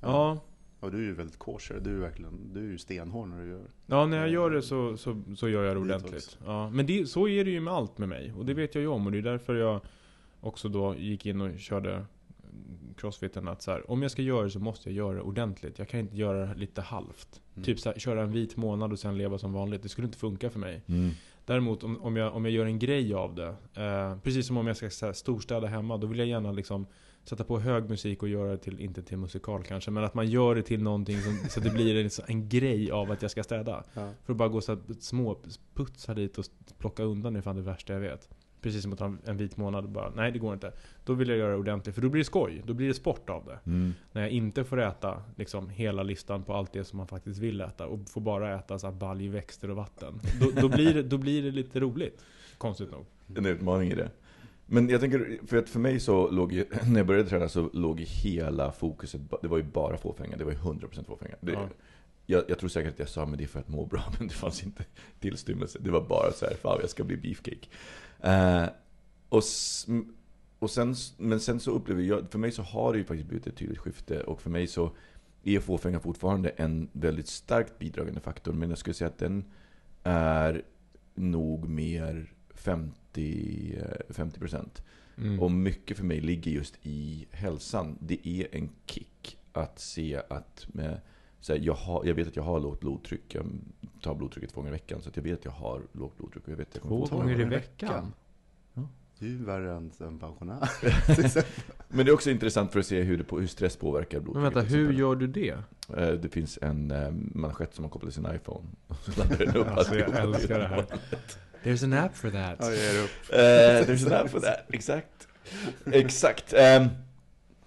Ja, Och du är ju väldigt kosher. Du är verkligen, du är ju stenhård när du gör. ja när jag gör det så, så, så gör jag det ordentligt. Ja, men det, så är det ju med allt med mig och det vet jag ju om och det är därför jag också då gick in och körde crossfiten att så här, om jag ska göra det så måste jag göra det ordentligt. Jag kan inte göra det lite halvt. Mm. Typ så här, köra en vit månad och sen leva som vanligt. Det skulle inte funka för mig. Mm. Däremot om, om, jag, om jag gör en grej av det, eh, precis som om jag ska så här, storstäda hemma, då vill jag gärna liksom sätta på hög musik och göra det till, inte till musikal kanske, men att man gör det till någonting som, så att det blir en, en grej av att jag ska städa. Ja. För att bara gå så här, små putsa dit och plocka undan är fan det värsta jag vet. Precis som att ta en- vit månad och bara, nej det går inte. Då vill jag göra det ordentligt, för då blir det skoj. Då blir det sport av det. Mm. När jag inte får äta liksom, hela listan på allt det som man faktiskt vill äta och får bara äta så här, baljväxter och vatten. Då, då, blir det, då blir det lite roligt. Konstigt nog. En utmaning i det. Men jag tänker, för att för mig så låg ju, när jag började träna så låg ju hela fokuset, det var ju bara fåfänga. Det var ju 100% fåfänga. Det, Ja. jag, jag tror säkert att jag sa men det är för att må bra, men det fanns inte tillstymmelse. Det var bara så här, fan jag ska bli beefcake. Eh, och, och sen, men sen så upplever jag, för mig så har det ju faktiskt blivit ett tydligt skifte. Och för mig så, är fåfänga fortfarande en väldigt starkt bidragande faktor. Men jag skulle säga att den är nog mer 50, eh, 50%. Mm. Och mycket för mig ligger just i hälsan. Det är en kick att se att med, så här, jag, har, jag vet att jag har lågt blodtryck. Jag tar blodtrycket två gånger i veckan. Så att jag vet att jag har lågt blodtryck. Och jag vet att jag Två gånger i veckan? veckan. Ja. Det är ju värre än en pensionär. Men det är också intressant för att se hur, det på, hur stress påverkar Men blodtrycket. vänta, till hur gör du det? Eh, Det finns en eh, manschett som man kopplar till sin iPhone. Så laddar den upp Alltså jag älskar det här. There's an app for that. Ger upp. Eh, there's an app for that, exakt. Exakt. Ehm,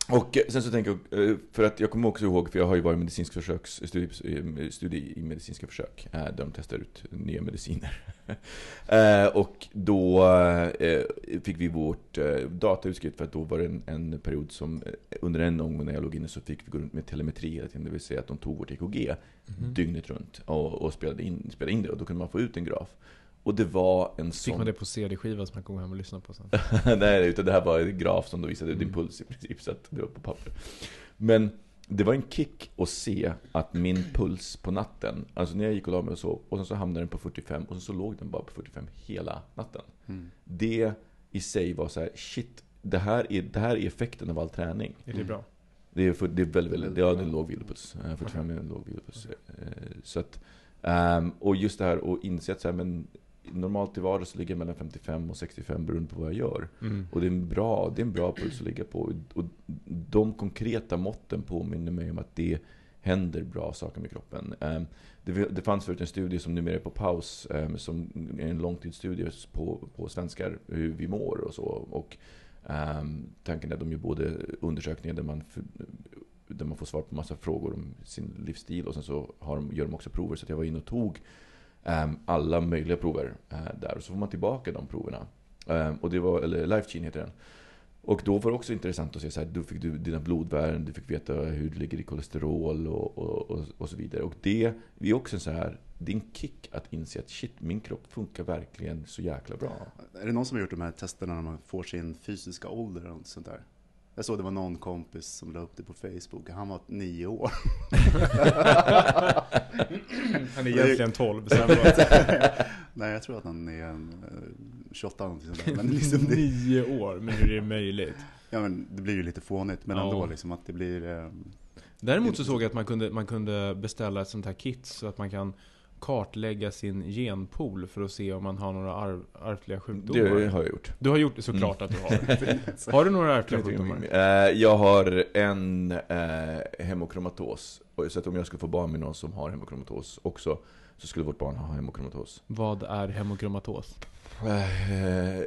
och sen så tänker jag, eh, för att jag kommer också ihåg, för jag har ju varit medicinsk försöks, studie, studie i medicinska försök, eh, där de testar ut nya mediciner. Eh, och då eh, fick vi vårt eh, data utskrivet, för att då var det en, en period som, eh, under en omgång när jag låg inne så fick vi gå runt med telemetri hela tiden, det vill säga att de tog vårt EKG Mhm. dygnet runt och, och spelade, in, spelade in det, och då kunde man få ut en graf. Och det var en Fick sån... man det på CD-skiva som man kom hem och lyssnade på sen? Nej, utan det här var en graf som då visade din Mm. puls i princip, så att det var på papper. Men det var en kick att se att min puls på natten, alltså när jag gick och la mig och sov, och sen så hamnade den på 45, och sen så låg den bara på 45 hela natten. Mm. Det i sig var så här, shit, det här är, det här är effekten av all träning. Är det bra? Det är, för, det är väldigt, väldigt, det är en låg vilopuls. Eh, 45 är en låg vilopuls. Eh, Så att, ehm, och just det här att inse att så här, men normalt i vardags ligger jag mellan 55 och 65 beroende på vad jag gör. Mm. Och det är en bra, det är en bra puls att ligga på. Och de konkreta måtten påminner mig om att det händer bra saker med kroppen. Ehm, Det, fanns förut en studie som numera är på paus, ehm, som är en långtidsstudie på, på svenskar, hur vi mår och så. Och ehm, tanken är att de gör både undersökningar där man, där man får svar på massa frågor om sin livsstil och sen så har de, gör de också prover. Så jag var inne och tog Ehm, alla möjliga prover eh, där. Och så får man tillbaka de proverna. Ehm, och det var, eller LifeGene heter den. Och då var det också intressant att se så här, då fick du dina blodvärden, du fick veta hur du ligger i kolesterol och, och, och, och så vidare. Och det är också en så här, det är en kick att inse att shit, min kropp funkar verkligen så jäkla bra. Är det någon som har gjort de här testerna när man får sin fysiska ålder eller något sånt där? Jag såg det var någon kompis som la upp det på Facebook. Han var nio år. Han är egentligen 12, så han bara, Nej, jag tror att han är en, eh, 28 eller någonting sånt där. Men, liksom det, Nio år, men hur är det möjligt? ja, men det blir ju lite fånigt. Men Ja. ändå liksom att det blir... eh, Däremot så såg jag att man kunde, man kunde beställa ett sånt här kit så att man kan kartlägga sin genpool för att se om man har några arv, ärftliga sjukdomar. Det har jag gjort. Du har gjort det såklart att du har. Har du några ärftliga sjukdomar? Eh, Jag har en eh, hemokromatos. Så att om jag skulle få barn med någon som har hemokromatos också, så skulle vårt barn ha hemokromatos. Vad är hemokromatos? Eh,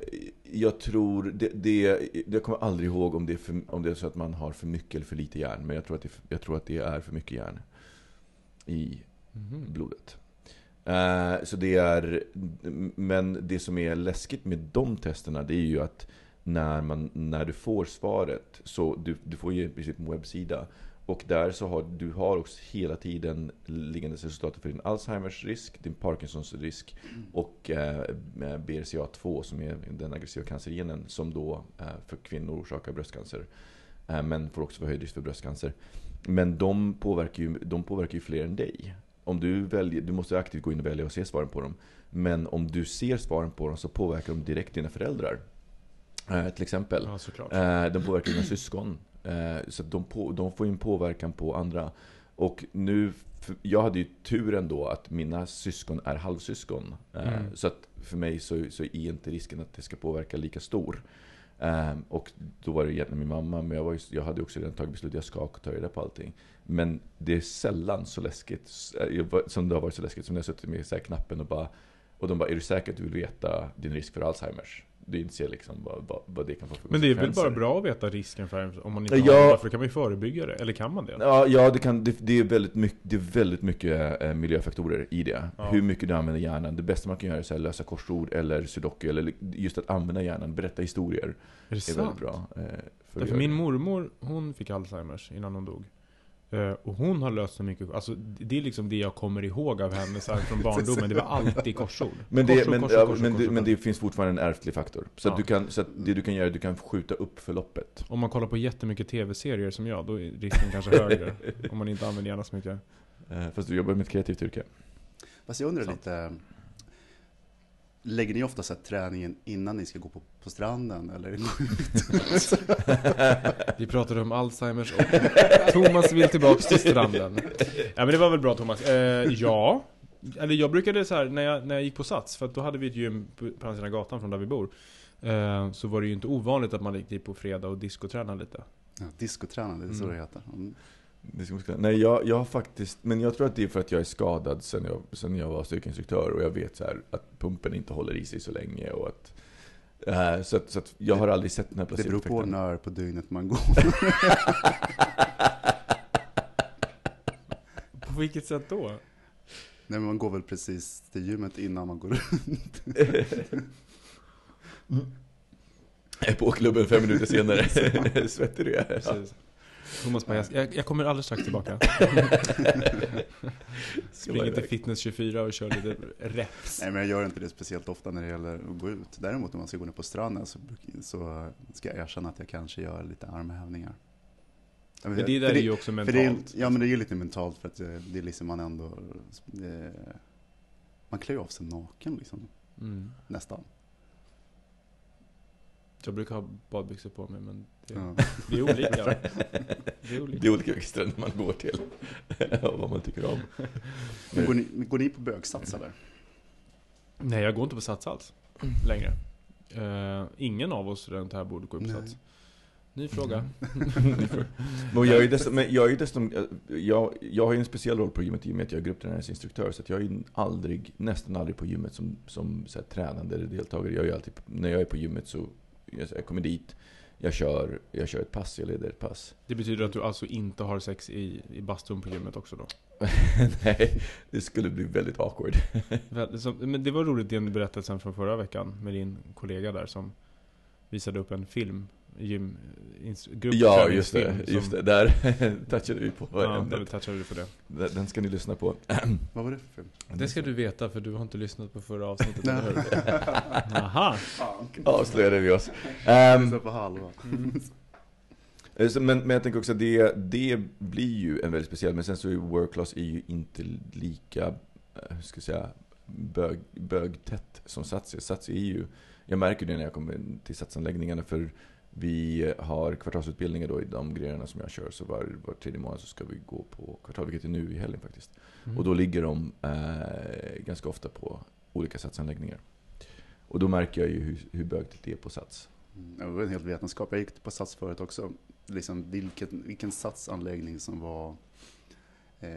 Jag tror, det, det, jag kommer aldrig ihåg om det, är för, om det är så att man har för mycket eller för lite järn. Men jag tror att det, jag tror att det är för mycket järn i Mhm. blodet. Eh, så det är, men det som är läskigt med de testerna, det är ju att när, man, när du får svaret, så du, du får ju i princip en webbsida. Och där så har du har också hela tiden liggande resultat för din Alzheimers risk, din Parkinsons risk och eh, eh BRCA2 som är den aggressiva cancergenen som då eh, för kvinnor orsakar bröstcancer. Eh, men får också förhöjd risk för bröstcancer. Men de påverkar ju, de påverkar ju fler än dig. Om du väljer, du måste aktivt gå in och välja och se svaren på dem. Men om du ser svaren på dem så påverkar de direkt dina föräldrar. Eh, till exempel. Ja. Eh, de påverkar dina syskon. Eh, så de, på, de får ju en påverkan på andra. Och nu, jag hade ju turen då att mina syskon är halvsyskon. Eh, Mm. Så att för mig så, så är inte risken att det ska påverka lika stor. Eh, och då var det egentligen min mamma, men jag, var ju, jag hade också redan tagit beslut, jag ska ta reda på allting. Men det är sällan så läskigt, eh, som det har varit så läskigt, som när jag suttit med så knappen och bara och de bara, är du säker att du vill veta din risk för Alzheimers? Du inser liksom vad, vad, vad det kan få för Men det är väl bara bra att veta risken för om man inte Ja. har det, för då kan man ju förebygga det. Eller kan man det? Ja, ja det, kan, det, det, är väldigt mycket, det är väldigt mycket eh, miljöfaktorer i det. Ja. Hur mycket du använder hjärnan. Det bästa man kan göra är här, lösa korsord eller sudoku. Eller just att använda hjärnan, berätta historier. Är det är sant? väldigt bra. Eh, för att Därför min mormor, hon fick Alzheimers innan hon dog. Eh, och hon har löst så mycket, alltså det är liksom det jag kommer ihåg av henne så här, från barndomen. Det var alltid korsord. Men det, Korsord, men, korsord, ja, korsord, men, det, korsord. men det finns fortfarande en ärftlig faktor. Så, Ja. att du kan, så att det du kan göra är att du kan skjuta upp förloppet. Om man kollar på jättemycket tv-serier som jag, då är risken kanske högre. om man inte använder hjärnan så mycket. Eh, Fast du jobbar med ett kreativt yrke. Fast jag undrar Sant. lite, lägger ni ofta så här träningen innan ni ska gå på, på stranden? Eller gå ut? Vi pratade om Alzheimers och Thomas vill tillbaks till stranden. Ja men det var väl bra Thomas. Eh, ja. Eller jag brukade så här när jag, när jag gick på Sats, för att då hade vi ett gym på, andra sidan gatan från där vi bor. Eh, så var det ju inte ovanligt att man gick dit på fredag och diskotränade lite. Ja, Discotränande, det är så Mm. det heter. Mm. Nej, jag, jag har faktiskt, men jag tror att det är för att jag är skadad sen jag, sen jag var styrkeinstruktör och jag vet så här att pumpen inte håller i sig så länge och att eh, så, att, så att jag har aldrig sett den här Det beror på när på dygnet man går. På vilket sätt då? Nej, men man går väl precis till gymmet innan man går. Jag är på klubben fem minuter senare. Svettig du är. Precis. Thomas bara, jag, jag kommer alldeles strax tillbaka. Springer till Fitness 24 och kör lite reps. Nej, men jag gör inte det speciellt ofta när det gäller att gå ut. Däremot om man ska gå ner på stranden så, så ska jag erkänna att jag kanske gör lite armhävningar. Men det där För är ju också mentalt. det ja, men det är ju lite mentalt för att eh, det är liksom man ändå... eh, Man klär ju av sig naken liksom, Mm. nästan. Jag brukar ha badbyxor på mig men det, Ja. det är olika. Det är olika. Det är olika vilka stränder man går till. och vad man tycker om. Men går, ni, går ni på bögsats eller? Nej, jag går inte på Sats alls längre. Eh, ingen av oss runt här borde gå på Nej. Sats. Ny fråga. Men jag är dessutom, men jag, är dessutom jag, jag har ju en speciell roll på gymmet i och med att jag är grupptränarinstruktör. Så att jag är ju aldrig, nästan aldrig på gymmet som, som så här, tränande eller deltagare. Jag är alltid, när jag är på gymmet så jag, kommer dit, jag kör, jag kör ett pass, jag leder ett pass. Det betyder att du alltså inte har sex i, i bastun på gymmet också då? Nej, det skulle bli väldigt awkward. Men det var roligt den berättelsen från förra veckan med din kollega där som visade upp en film, gym, Ja, just det. gruppträningsfilm Just som- det. Där touchade vi på Ja, ämnet. touchade du på det. Den den ska ni lyssna på. Vad var det för film? Det ska du veta för du har inte lyssnat på förra avsnittet, Nej. eller hur? Aha! Avslöjade vi oss. Så på halva. Eh, Men, men jag tänker också att det, det blir ju en väldigt speciell, men sen så är ju work class är ju inte lika, eh, hur ska jag säga, bög, bögtätt som Sats är. Sats är ju, jag märker det när jag kommer till satsanläggningarna för vi har kvartalsutbildningar då i de grejerna som jag kör. Så var, var tredje månad så ska vi gå på kvartal, vilket är nu i helgen faktiskt. Mm. Och då ligger de eh, ganska ofta på olika satsanläggningar. Och då märker jag ju hur, hur bögtätt det är på Sats. Mm, Det var en helt vetenskap. Jag gick på Sats förut också. Liksom vilken, vilken satsanläggning som var eh,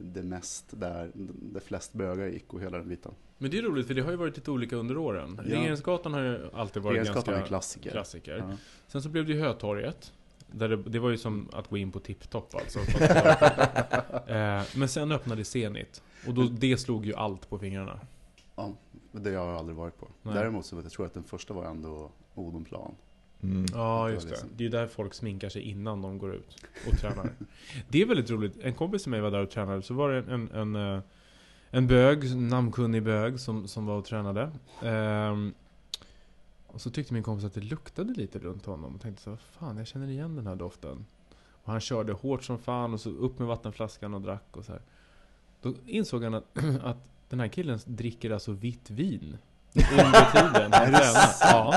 det mest där, där flest bögar gick och hela den biten. Men det är roligt för det har ju varit lite olika under åren. Ja. Regeringsgatan har ju alltid varit Regeringsgatan ganska klassiker. klassiker. Ja. Sen så blev det ju Hötorget. Där det, det var ju som att gå in på Tipptopp alltså. eh, men sen öppnade Zenit. Och då, det slog ju allt på fingrarna. Ja, det har jag aldrig varit på. Nej. Däremot så jag, tror jag att den första var ändå Odenplan. Mm. Ja, just det. liksom- Det är ju där folk sminkar sig innan de går ut och tränar. det är väldigt roligt. En kompis till mig var där och tränade. Så var det en, en, eh, en bög, namnkunnig bög, som, som var och tränade. Ehm, och så tyckte min kompis att det luktade lite runt honom. Och tänkte så, fan jag känner igen den här doften. Och han körde hårt som fan och så upp med vattenflaskan och drack och så här. Då insåg han att, att den här killen dricker alltså vitt vin. Under tiden han tränar. Ja.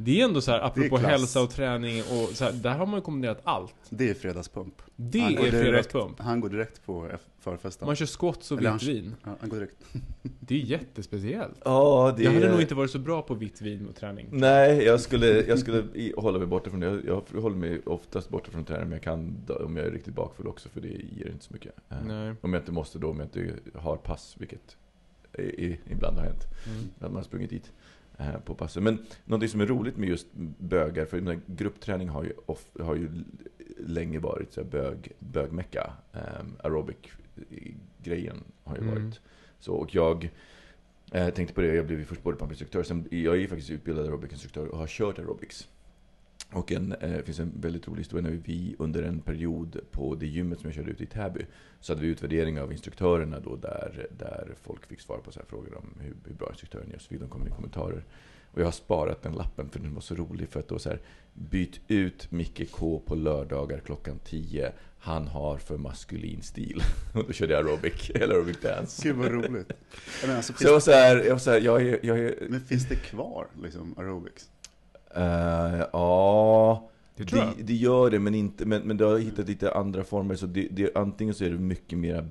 Det är ändå så här, apropå klass. hälsa och träning och så här, där har man ju kombinerat allt. Det är fredagspump. Det Han går är direkt- fredagspump. Han går direkt på förfesten. Man kör squats och Eller vitt han- vin. Ja, han går direkt. Det är jättespeciellt. Ja, det Jag hade är- nog inte varit så bra på vitt vin och träning. Nej, jag skulle, jag skulle hålla mig borta från det. Jag, jag håller mig oftast borta från träning, men jag kan om jag är riktigt bakfull också, för det ger inte så mycket. Eh, Nej. Om jag inte måste då, om jag inte har pass, vilket i, ibland har hänt. Mm. Att man har sprungit dit på passet. Men någonting som är roligt med just bögar, för gruppträning har ju, off, har ju länge varit så bög, bögmecka. Um, Aerobic-grejen har ju Mm. varit. Så, och jag eh, tänkte på det, jag blev ju först bodypump-instruktör, sen jag är ju faktiskt utbildad aerobic-instruktör och har kört aerobics. Och en, eh, det finns en väldigt rolig historia när vi under en period på det gymmet som jag körde ut i Täby så hade vi utvärdering av instruktörerna då där, där folk fick svara på så här frågor om hur, hur bra instruktören gör. Så fick de komma i kommentarer. Och jag har sparat den lappen för den var så rolig för att då så här, byt ut Micke K på lördagar klockan 10. Han har för maskulin stil. Och då körde jag aerobic, eller aerobic dance. Gud vad roligt. Jag menar, alltså, Så jag var så här, jag var så här, jag är, jag är Men finns det kvar, liksom, aerobics? Eh, ja, Det det, gör det, men, inte, men, men det har hittat lite andra former. Så det, det, antingen så är det mycket mer...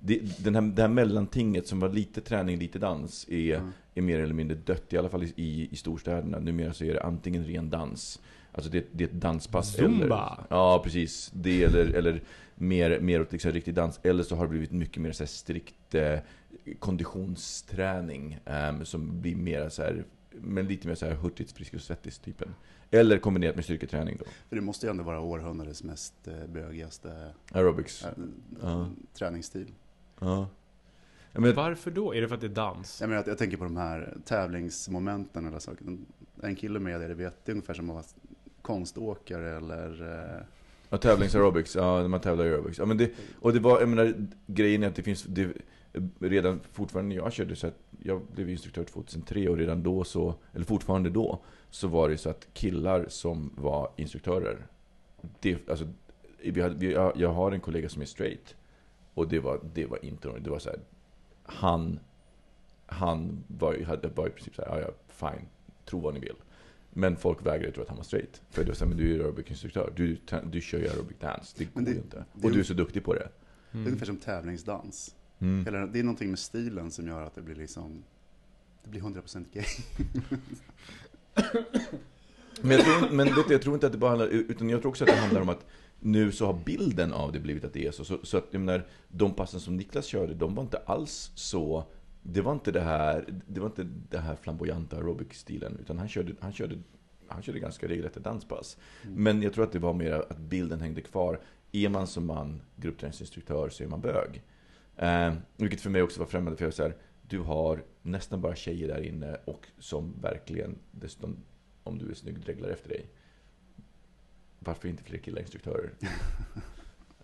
Det, den här, det här mellantinget som var lite träning, lite dans, är, Mm. är mer eller mindre dött. I alla fall i, i, storstäderna. Numera så är det antingen ren dans, alltså det, det är ett danspass. Zumba. Eller, ja, precis. Det eller, eller mer, mer åt liksom riktig dans. Eller så har det blivit mycket mer så strikt eh, konditionsträning. ehm, som blir mer så här, men lite mer så här hurtigt, frisk och svettis typen. Eller kombinerat med styrketräning då. För det måste ju ändå vara århundradets mest eh, bögigaste Aerobics. äh, Ja. träningsstil. Ja, men, Varför då? Är det för att det är dans? Jag, menar, att jag tänker på de här tävlingsmomenten eller saker. En kille med det, det vet, det är ungefär som att vara konståkare eller... eh, ja, tävlings-aerobics. Ja, man tävlar i aerobics. Ja, men det, och det var, jag menar, grejen är att det finns, det, redan fortfarande när jag körde så att jag blev instruktör 2003 och redan då så, eller fortfarande då, så var det så att killar som var instruktörer, det, alltså, vi hade, vi, jag, jag har en kollega som är straight, och det var, det var inte det var så här, han, han var, hade, var i princip så här, ja, ja, fine, tro vad ni vill. Men folk vägrade tro att han var straight. För det var så här, men du är aerobic-instruktör, du, du kör ju aerobic dance, det går det- ju inte. det- Och du är så duktig på det. Det är ungefär som tävlingsdans. Mm. Hela, det är någonting med stilen som gör att det blir liksom... Det blir 100% gay. Men, jag tror, men vet du, jag tror inte att det bara handlar, utan jag tror också att det handlar om att nu så har bilden av det blivit att det är så. Så, så att jag menar, de passen som Niklas körde, de var inte alls så det var inte det här, det var inte det här flamboyanta aerobic-stilen, utan han körde, han körde, han körde ganska regelrätta danspass. Men jag tror att det var mer att bilden hängde kvar. Är man som man gruppträningsinstruktör så är man bög. Eh, vilket för mig också var främmande, för jag var så här, du har nästan bara tjejer där inne och som verkligen, dessutom om du är snygg, dreglar efter dig. Varför inte fler killar instruktörer?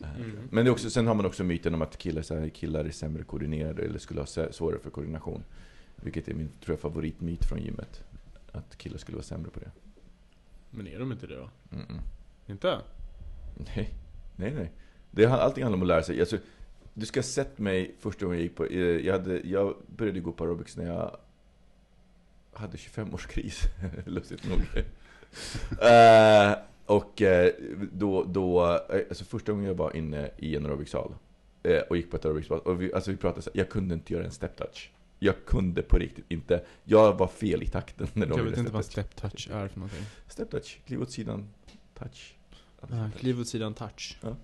Eh, Mm. Men det också, sen har man också myten om att killar, så här, killar är sämre koordinerade eller skulle ha svårare för koordination. Vilket är min tror jag, favoritmyt från gymmet. Att killar skulle vara sämre på det. Men är de inte det då? Mm-mm. Inte? Nej, nej, nej. Det, har- allting handlar om att lära sig. Alltså, du ska ha sett mig första gången jag gick på... eh, Jag, hade, jag började gå på aerobics när jag hade 25-årskris, lustigt nog. Eh, och eh, då, då, alltså första gången jag var inne i en aerobicsal och gick på ett aerobicsbad, och vi, alltså vi pratade så jag kunde inte göra en step touch. Jag kunde på riktigt inte. Jag var fel i takten när de Jag vet inte vad step touch är för någonting. Step touch, kliv åt sidan, touch. Ah, kliv åt sidan touch. Ja.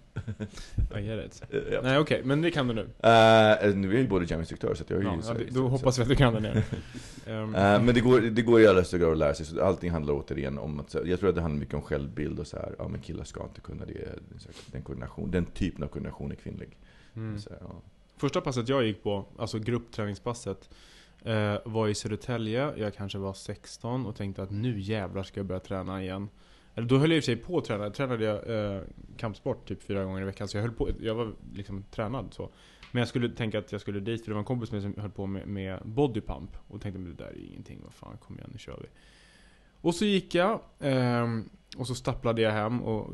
I get it. Ja. Nej okej, men det kan du nu. Eh, nu är jag ju både jaminstruktör så jag är ju... Ja, då hoppas vi att du kan det nu. Ehm, Eh, men det går, det går i allra högsta grad att lära sig, så allting handlar återigen om att, jag tror att det handlar mycket om självbild och så här, ja men killar ska inte kunna det, den koordination, den typen av koordination är kvinnlig. mm. Så, ja. Första passet jag gick på, alltså gruppträningspasset, var i Södertälje. Jag kanske var 16 och tänkte att nu jävlar ska jag börja träna igen. Eller då höll jag i och för sig på att träna. Tränade jag eh, kampsport typ fyra gånger i veckan. Så jag höll på, jag var liksom tränad så. Men jag skulle tänka att jag skulle dit, för det var en kompis med som höll på med, med bodypump. Och tänkte men det där är ingenting, vad fan, kom igen nu kör vi. Och så gick jag, Eh, och så stapplade jag hem och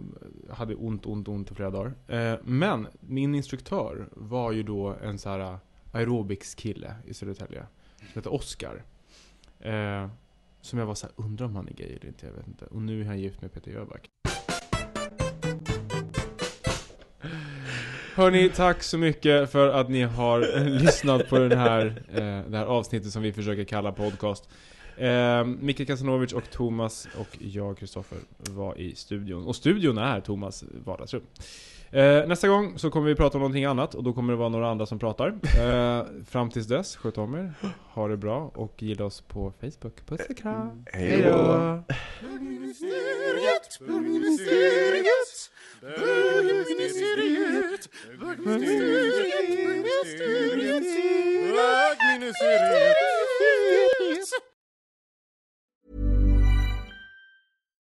hade ont, ont, ont i flera dagar. Eh, men min instruktör var ju då en så här aerobics-kille i Södertälje. Som hette Oscar. Eh, som jag var så här, undrar om han är gay eller inte, jag vet inte. Och nu är han gift med Peter Jöback. Hörni, tack så mycket för att ni har eh, lyssnat på den här, eh, det här avsnittet som vi försöker kalla podcast. Eh, Micke Kasanovic och Thomas och jag, Kristoffer, var i studion. Och studion är Thomas vardagsrum. Eh, nästa gång så kommer vi prata om någonting annat och då kommer det vara några andra som pratar. Eh, fram tills dess, sköt om er, ha det bra och gilla oss på Facebook. Puss och kram! Hej då!